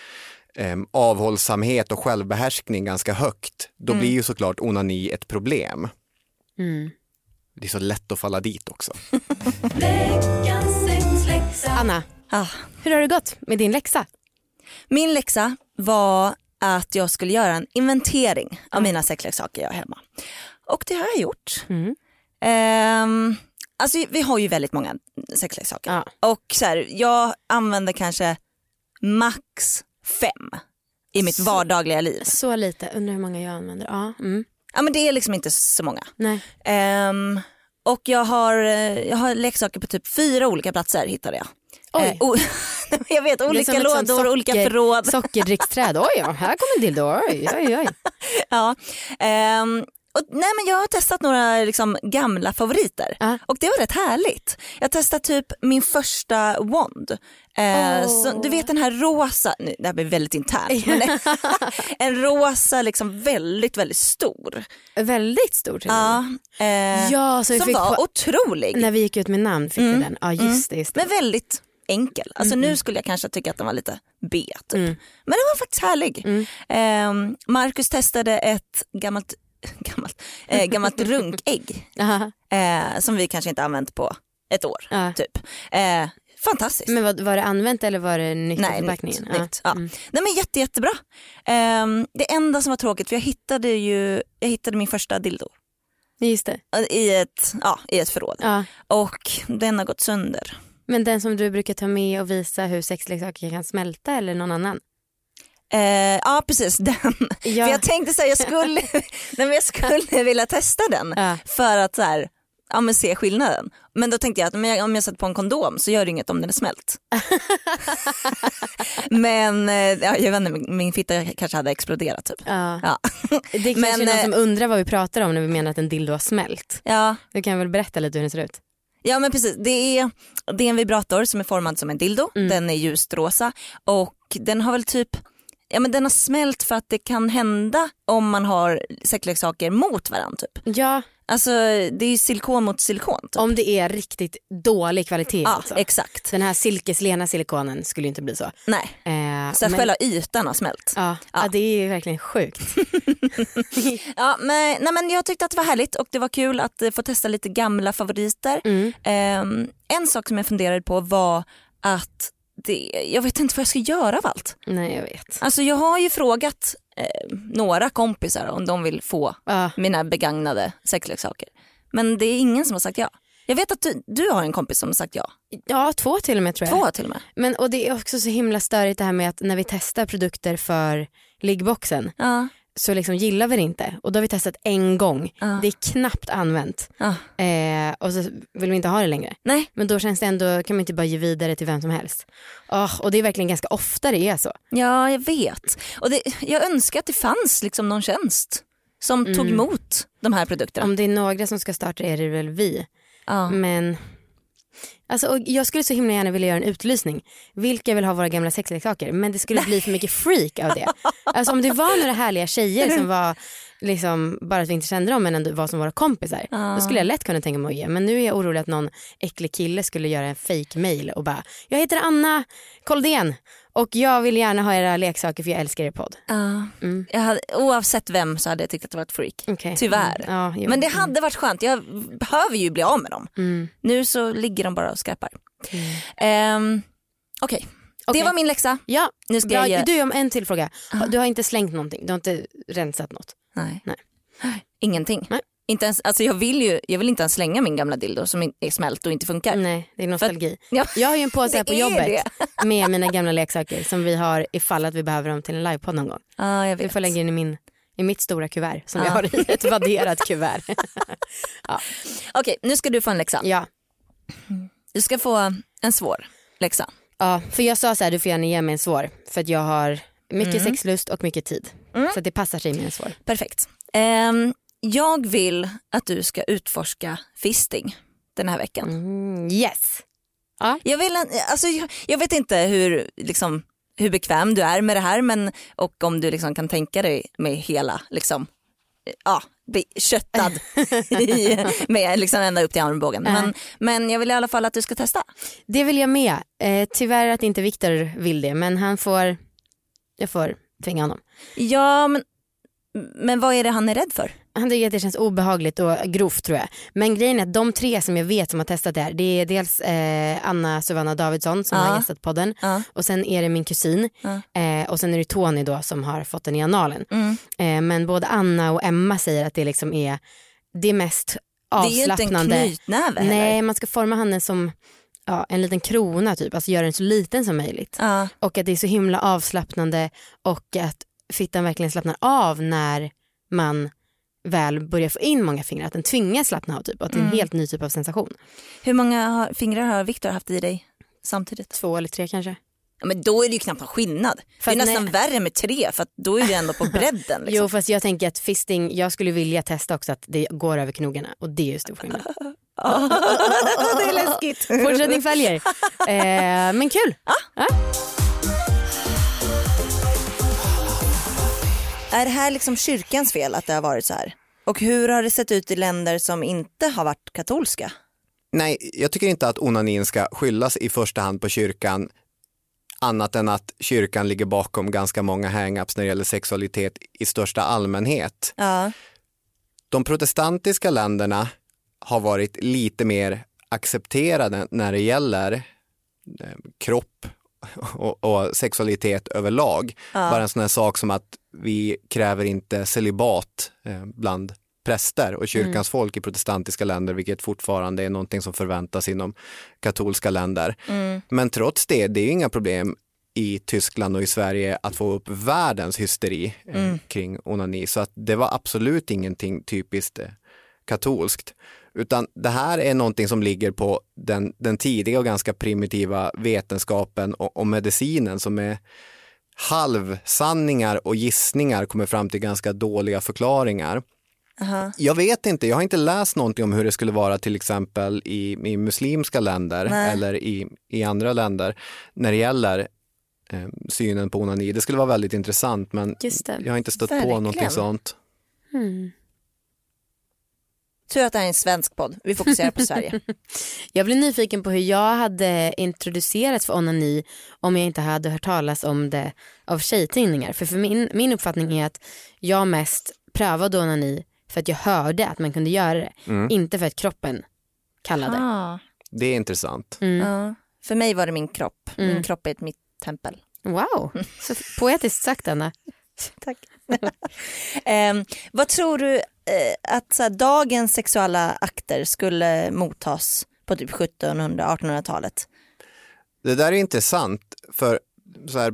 em, avhållsamhet och självbehärskning ganska högt. Då blir ju såklart onani ett problem. Mm. Det är så lätt att falla dit också. Anna, Ah. hur har det gått med din läxa? Min läxa var att jag skulle göra en inventering av mina sexleksaker jag har hemma. Och det har jag gjort. Mm. Ehm, alltså vi har ju väldigt många sexleksaker. Ja. Och så här, jag använder kanske max fem i mitt vardagliga liv. Så lite, undrar hur många jag använder. Ja, mm. Ja men det är liksom inte så många. Ehm, och jag har, jag har leksaker på typ fyra olika platser hittade jag. Oj. Eh, jag vet, olika lådor, olika förråd. Sockerdricksträd. Oj, ja, här kommer en dildo. Oj, oj, oj. Ja. Ehm, och, nej, men jag har testat några liksom, gamla favoriter Ja. och det var rätt härligt. Jag testade typ min första wand. Eh, Åh. så, du vet den här rosa, nu, det här blir väldigt internt, men en rosa liksom väldigt väldigt stor. Väldigt stor till. Ja, eh, Ja, så vi som fick var på, otrolig. när vi gick ut med namn fick vi den. Ja, just det. Just det. Men väldigt enkel. Alltså nu skulle jag kanske tycka att den var lite B typ. Mm. Men den var faktiskt härlig. Eh, Marcus testade ett gammalt, gammalt, eh, gammalt runkägg eh, som vi kanske inte använt på ett år. Typ. Eh, fantastiskt. Men vad, var det använt eller var det nytt Nej, förpackningen? nytt. nytt. Ja. Mm. Nej, men jätte, jättebra. Eh, det enda som var tråkigt, för jag hittade ju jag hittade min första dildo Just det. i ett, ja, i ett förråd. Ja. Och den har gått sönder. Men den som du brukar ta med och visa hur sexleksaker kan smälta eller någon annan? Eh, ja precis den. Ja. För jag tänkte så här, jag skulle, nej, men jag skulle vilja testa den Ja. för att så här, ja, men se skillnaden. Men då tänkte jag att om jag, om jag sätter på en kondom så gör det inget om den är smält. men eh, ja, jag vet inte, min- min fitta kanske hade exploderat typ. Ja. Ja. Det är kanske Men, är någon eh, som undrar vad vi pratar om när vi menar att en dildo har smält. Ja, Du kan väl berätta lite hur den ser ut? ja men precis, det är, det är en vibrator som är formad som en dildo, Mm. den är ljust rosa och den har väl typ Ja men den har smält för att det kan hända om man har sexleksaker mot varandra typ. Ja, Alltså det är ju silikon mot silikon. Typ. om det är riktigt dålig kvalitet. Ja alltså. exakt. Den här silkeslena silikonen skulle inte bli så. Nej, Eh, så att men- själva ytan har smält. Ja, ja. Ja. det är ju verkligen sjukt. Ja, men, nej, men jag tyckte att det var härligt och det var kul att eh, få testa lite gamla favoriter. Mm. Ehm, en sak som jag funderade på var att det, jag vet inte vad jag ska göra av allt. Nej jag vet. Alltså jag har ju frågat eh, några kompisar om de vill få Ja. mina begagnade sexleksaker. Men det är ingen som har sagt ja. Jag vet att du, du har en kompis som har sagt ja. ja, två till och med tror jag. Två till och med. Men, och det är också så himla störigt det här med att när vi testar produkter för liggboxen Ja. Så liksom gillar vi det inte. Och då har vi testat en gång. Ja. Det är knappt använt. Ja. Eh, och så vill vi inte ha det längre. Nej, Men då känns det ändå, kan man inte bara ge vidare till vem som helst. Åh, och det är verkligen ganska ofta det är så. ja jag vet. Och det, jag önskar att det fanns liksom någon tjänst som tog Mm. emot de här produkterna. Om det är några som ska starta är det väl vi. Ja. Men alltså, och jag skulle så himla gärna vilja göra en utlysning. Vilka vill ha våra gamla sexleksaker? Men det skulle bli för mycket freak av det. Alltså om det var några härliga tjejer som var liksom, bara att vi inte kände dem men ändå var som våra kompisar. Ja. Då skulle jag lätt kunna tänka mig att ge. Men nu är jag orolig att någon äcklig kille skulle göra en fake mail och bara Jag heter Anna Koldén och jag vill gärna ha era leksaker för jag älskar er podd. Ja. Mm. Jag hade, oavsett vem så hade jag tyckt att det var ett freak. Okej. Tyvärr. Mm. Ja, jo. Men det hade varit skönt, jag behöver ju bli av med dem. Mm. Nu så ligger de bara och skräpar. Ehm, Okej, Okej. det var min läxa. Ja, Nu ska bra. jag ge... Du om en till fråga. Du har inte slängt någonting, du har inte rensat något. Nej. Nej. Ingenting. Nej. Inte ens, alltså jag, vill ju, jag vill inte ens slänga min gamla dildo som är smält och inte funkar. Nej, det är nostalgi. Ja. Jag har ju en påse här på jobbet med mina gamla leksaker som vi har ifall att vi behöver dem till en livepodd någon gång. Ja, jag Vi vet. får lägga in i, min, i mitt stora kuvert som Ja. jag har i ett vadderat kuvert. Okej, nu ska du få en läxa. ja. Du ska få en svår läxa. ja, för jag sa så här, du får gärna ge mig en svår för att jag har mycket Mm. sexlust och mycket tid. Så att det passar sig med en svår. Perfekt. Ehm, jag vill att du ska utforska fisting den här veckan. Mm, yes. Jag, vill, alltså, jag, jag vet inte hur, liksom, hur bekväm du är med det här men, och om du liksom kan tänka dig med hela liksom, ja, bli köttad i, med liksom ända upp till armbågen. Men, men jag vill i alla fall att du ska testa. Det vill jag med. Eh, tyvärr att inte Viktor vill det men han får, jag får tvinga honom. Ja men, men vad är det han är rädd för? Han tycker att det känns obehagligt och grovt tror jag. Men grejen är att de tre som jag vet som har testat det här det är dels eh, Anna Sovanna Davidsson som Ja. har gästat podden Ja. och sen är det min kusin Ja. eh, och sen är det Tony då som har fått den i analen. Mm. Eh, men både Anna och Emma säger att det liksom är det mest Det är ju inte en avslappnande. knytnäve heller. Nej man ska forma handen som ja, en liten krona typ, alltså göra den så liten som möjligt. Ja. Och att det är så himla avslappnande och att fittan verkligen slappnar av när man väl börjar få in många fingrar. Att den tvingas slappna av typ att det är en Mm. helt ny typ av sensation. Hur många har, fingrar har Viktor haft i dig samtidigt? Två eller tre kanske. Ja, men då är det ju knappt någon skillnad. För det är nästan nej- värre med tre för då är du ändå på bredden. Liksom. Jo fast jag tänker att fisting, jag skulle vilja testa också att det går över knogarna och det är ju stor skillnad. det är läskigt. Fortsättning följer. Eh, men kul. Är det här liksom kyrkans fel att det har varit så här? Och hur har det sett ut i länder som inte har varit katolska? Nej, jag tycker inte att onanin ska skyllas i första hand på kyrkan annat än att kyrkan ligger bakom ganska många hang-ups när det gäller sexualitet i största allmänhet. Ja. De protestantiska länderna har varit lite mer accepterade när det gäller eh, kropp och, och sexualitet överlag. Bara en sån här sak som att vi kräver inte celibat eh, bland präster och kyrkans folk i protestantiska länder, vilket fortfarande är någonting som förväntas inom katolska länder. Men trots det, det är ju inga problem i Tyskland och i Sverige att få upp världens hysteri eh, kring onani. Så att det var absolut ingenting typiskt eh, katolskt. Utan det här är någonting som ligger på den, den tidiga och ganska primitiva vetenskapen och, och medicinen som är halvsanningar och gissningar kommer fram till ganska dåliga förklaringar. Aha. Jag vet inte, jag har inte läst någonting om hur det skulle vara till exempel i, i muslimska länder Nej. eller i, i andra länder när det gäller eh, synen på onani. Det skulle vara väldigt intressant men Just det. jag har inte stött på Verkligen. någonting sånt. Hmm. Tur att det här är en svensk podd. Vi fokuserar på Sverige. Jag blir nyfiken på hur jag hade introducerats för onani om jag inte hade hört talas om det av tjejtidningar. För, för min, min uppfattning är att jag mest prövade onani för att jag hörde att man kunde göra det. Inte för att kroppen kallade. Ah. Det är intressant. Mm. Ja. För mig var det min kropp. Min Mm. kropp är ett mitt tempel. Wow, så poetiskt sagt Anna. Tack. Ehm, vad tror du att så här, dagens sexuella akter skulle mottas på typ 1700-1800-talet? Det där är intressant för så här,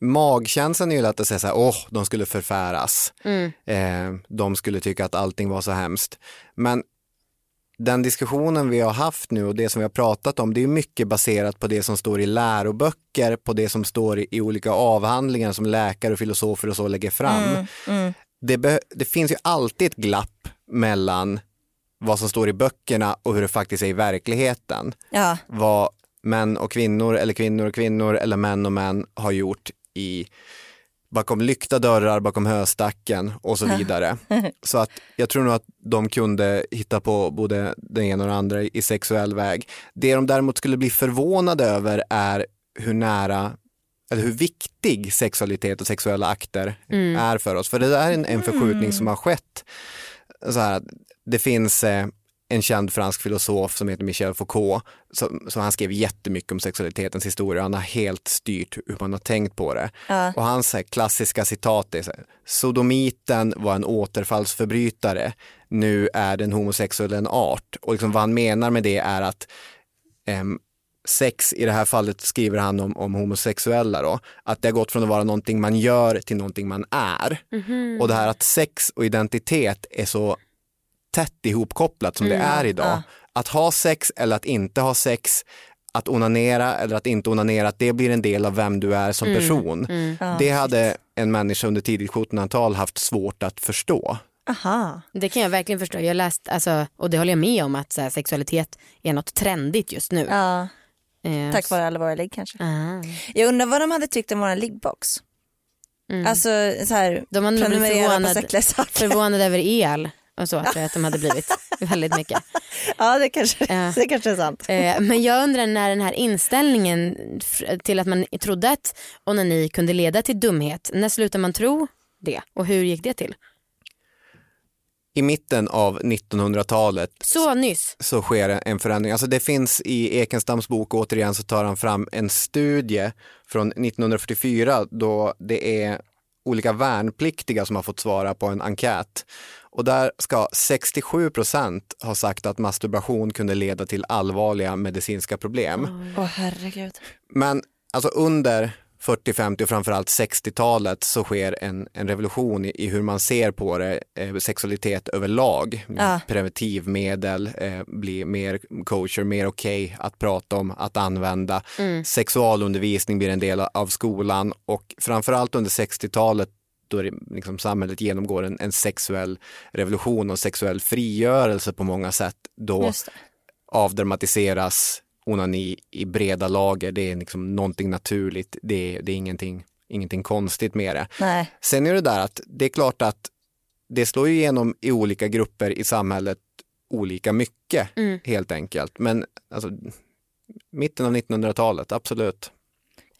magkänslan är ju lätt att säga så här, åh, de skulle förfäras. Mm. Eh, de skulle tycka att allting var så hemskt. Men den diskussionen vi har haft nu och det som vi har pratat om, det är mycket baserat på det som står i läroböcker, på det som står i, i olika avhandlingar som läkare och filosofer och så lägger fram. Det, det finns ju alltid ett glapp mellan vad som står i böckerna och hur det faktiskt är i verkligheten Ja, vad män och kvinnor eller kvinnor och kvinnor eller män och män har gjort i bakom lyckta dörrar, bakom höstacken och så vidare. Så att jag tror nog att de kunde hitta på både det ena och det andra i sexuell väg. Det de däremot skulle bli förvånade över är hur nära eller hur viktig sexualitet och sexuella akter är för oss. För det är en, en förskjutning som har skett. Så här, det finns eh, en känd fransk filosof som heter Michel Foucault, som, som han skrev jättemycket om sexualitetens historia. Han har helt styrt hur man har tänkt på det. Ja. Och hans här, klassiska citat är så här, sodomiten var en återfallsförbrytare, nu är den homosexuell en art. Och liksom vad han menar med det är att ehm, sex, i det här fallet skriver han om, om homosexuella då, att det har gått från att vara någonting man gör till någonting man är. Och det här att sex och identitet är så tätt ihopkopplat som det är idag. ja. Att ha sex eller att inte ha sex, att onanera eller att inte onanera, att det blir en del av vem du är som person. Det hade en människa under tidigt 1700-tal haft svårt att förstå. aha. Det kan jag verkligen förstå. Jag har läst, alltså, och det håller jag med om, att så här, sexualitet är något trendigt just nu. Ja. Eh, Tack vare alla våra ligg kanske. Ah. Jag undrar vad de hade tyckt om våran liggbox. Mm. Alltså så här, de hade prenumerera på förvånade, sexleksaker. förvånade över el och så tror jag att de hade blivit väldigt mycket. Ja det kanske, Ja. det kanske är sant. Eh, men jag undrar när den här inställningen till att man trodde att onani kunde leda till dumhet, när slutade man tro det och hur gick det till? I mitten av 1900-talet Så nyss. så sker en förändring. Alltså det finns i Ekenstams bok, återigen så tar han fram en studie från 1944 då det är olika värnpliktiga som har fått svara på en enkät. Och där ska 67 procent ha sagt att masturbation kunde leda till allvarliga medicinska problem. Åh herregud. Men alltså under 40, 50 och framförallt 60-talet så sker en, en revolution i, i hur man ser på det, eh, sexualitet överlag. Ja. Preventivmedel eh, blir mer kosher, mer okej att prata om, att använda. Sexualundervisning blir en del av skolan och framförallt under 60-talet då det, liksom, samhället genomgår en, en sexuell revolution och sexuell frigörelse på många sätt. Då avdramatiseras onani i breda lager. Det är liksom någonting naturligt. Det är, det är ingenting, ingenting konstigt med det. Nej. Sen är det där att det är klart att det slår ju igenom i olika grupper i samhället olika mycket Mm. helt enkelt. Men alltså, mitten av 1900-talet, absolut.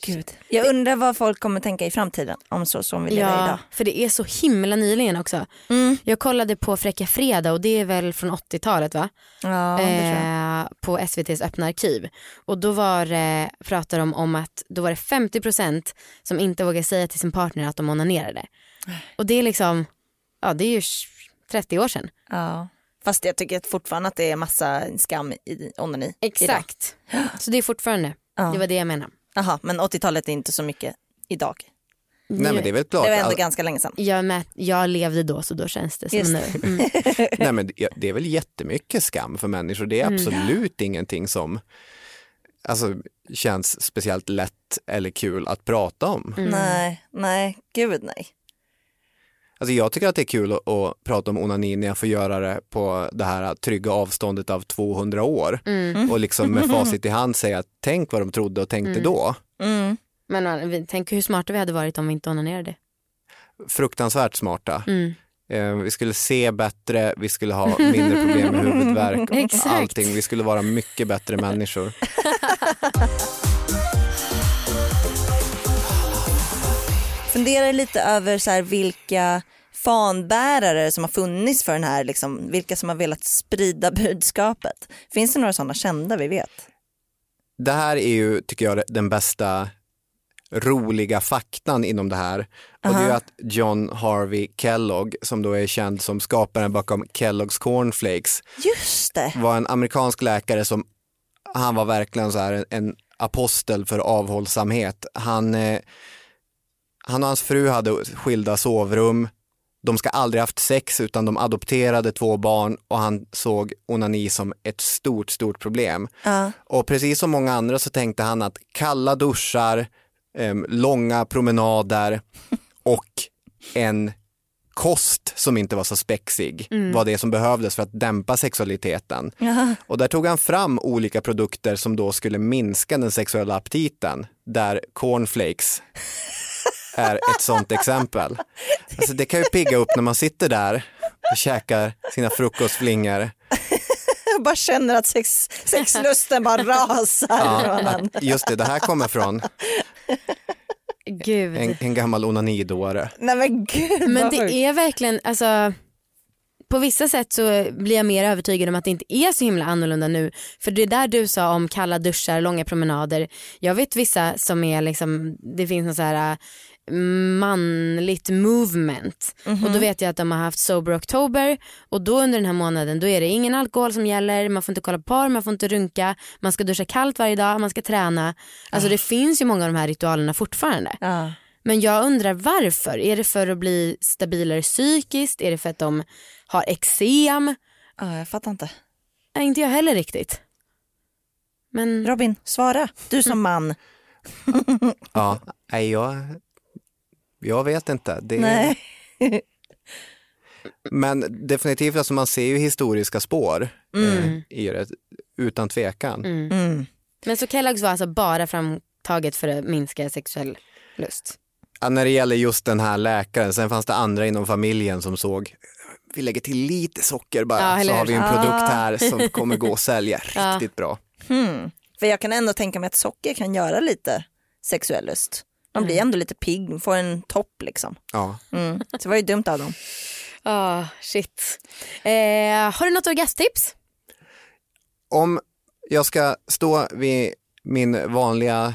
Gud. Jag undrar vad folk kommer tänka i framtiden om så som vi lever Ja, idag. för det är så himla nyligen också. Mm. Jag kollade på Fräcka Fredag och det är väl från 80-talet va? Ja, eh, på SVTs öppna arkiv. Och då var det, pratade de om att då var det 50% som inte vågade säga till sin partner att de onanerade. Och det är liksom, ja det är ju 30 år sedan. Ja. Fast jag tycker fortfarande att det är massa skam i onani. idag. Exakt. Så det är fortfarande, Ja. det var det jag menade. Jaha, men 80-talet är inte så mycket idag. Nej men det är väl klart. Det var ändå all- ganska länge sedan. jag, med, jag levde då så då känns det som Just nu. Mm. Nej, men det- är väl jättemycket skam för människor. Det är Mm. absolut ingenting som alltså, känns speciellt lätt eller kul att prata om. Mm. Nej, nej, gud nej. Alltså, jag tycker att det är kul att, att prata om onani när jag får göra det på det här trygga avståndet av 200 år Mm. och liksom med facit i hand säga tänk vad de trodde och tänkte då. Mm. Men vi- tänk hur smarta vi hade varit om vi inte onanerade. Fruktansvärt smarta. Mm. Eh, vi skulle se bättre, vi skulle ha mindre problem med huvudvärk och Exakt. allting. Vi skulle vara mycket bättre människor. Funderar lite över så här vilka fanbärare som har funnits för den här, liksom, vilka som har velat sprida budskapet. Finns det några sådana kända vi vet? Det här är ju, tycker jag, den bästa roliga faktan inom det här. Och det är ju att John Harvey Kellogg, som då är känd som skaparen bakom Kellogg's Cornflakes, Just det. var en amerikansk läkare som, han var verkligen så här en, en apostel för avhållsamhet. Han, eh, han och hans fru hade skilda sovrum, de ska aldrig haft sex utan de adopterade två barn och han såg onani som ett stort, stort problem. Ja. Och precis som många andra så tänkte han att kalla duschar, em, långa promenader och en kost som inte var så spexig var det som behövdes för att dämpa sexualiteten. Jaha. Och där tog han fram olika produkter som då skulle minska den sexuella aptiten, där cornflakes är ett sånt exempel. Alltså det kan ju pigga upp när man sitter där och käkar sina frukostflingor. Jag bara känner att sex, sexlusten bara rasar en. Just det, det här kommer från Gud. en, en gammal onanidåre. Nej men gud Men det är verkligen, alltså på vissa sätt så blir jag mer övertygad om att det inte är så himla annorlunda nu. För det där du sa om kalla duschar, långa promenader. Jag vet vissa som är liksom, det finns något så här manligt movement. Och då vet jag att de har haft sober oktober och då under den här månaden då är det ingen alkohol som gäller, man får inte kolla på porr, man får inte runka, man ska duscha kallt varje dag, man ska träna. Alltså det finns ju många av de här ritualerna fortfarande. Ja. Men jag undrar varför? Är det för att bli stabilare psykiskt? Är det för att de har eksem? ja, jag fattar inte. Nej, inte jag heller riktigt. Men Robin, svara. Du som man. Ja, jag, jag vet inte. Det, Nej. Men definitivt, alltså man ser ju historiska spår Mm. eh, i det, utan tvekan. Mm. Men så Kellogg's var alltså bara framtaget för att minska sexuell lust. Ja, när det gäller just den här läkaren, sen fanns det andra inom familjen som såg vi lägger till lite socker bara Ja, så har vi en produkt Ah. här som kommer gå att sälja Ja. riktigt bra. Hmm. För jag kan ändå tänka mig att socker kan göra lite sexuell lust. Man blir ändå lite pigg, får en topp liksom. Ja. Mm. Så det var ju dumt av dem. Ah, shit. Eh, har du något orgasmtips? Om jag ska stå vid min vanliga,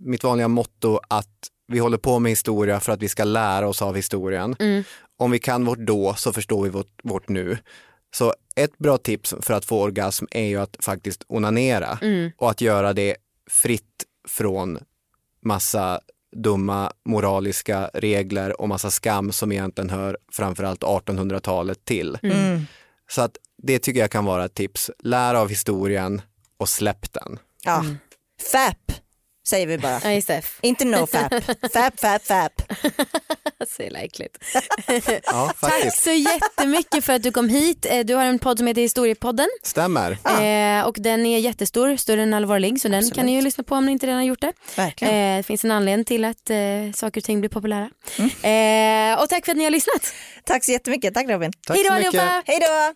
mitt vanliga motto att vi håller på med historia för att vi ska lära oss av historien. Mm. Om vi kan vårt då så förstår vi vårt, vårt nu. Så ett bra tips för att få orgasm är ju att faktiskt onanera Mm. och att göra det fritt från massa dumma moraliska regler och massa skam som egentligen hör framförallt 1800-talet till. Mm. Så att det tycker jag kan vara ett tips. Lär av historien och släpp den. Ja. FAP säger vi bara. Ja, just det. Inte no FAP. FAP, FAP, FAP. Så jävla äckligt. Ja, Tack så jättemycket för att du kom hit. Eh, Du har en podd som heter Historiepodden Stämmer. eh, och den är jättestor, större än allvarlig så den kan ni ju lyssna på om ni inte redan har gjort det. Verkligen. Eh, det finns en anledning till att eh, saker och ting blir populära. Eh, och tack för att ni har lyssnat. Tack så jättemycket. Tack Robin. Tack Hej då allihopa! Hej då!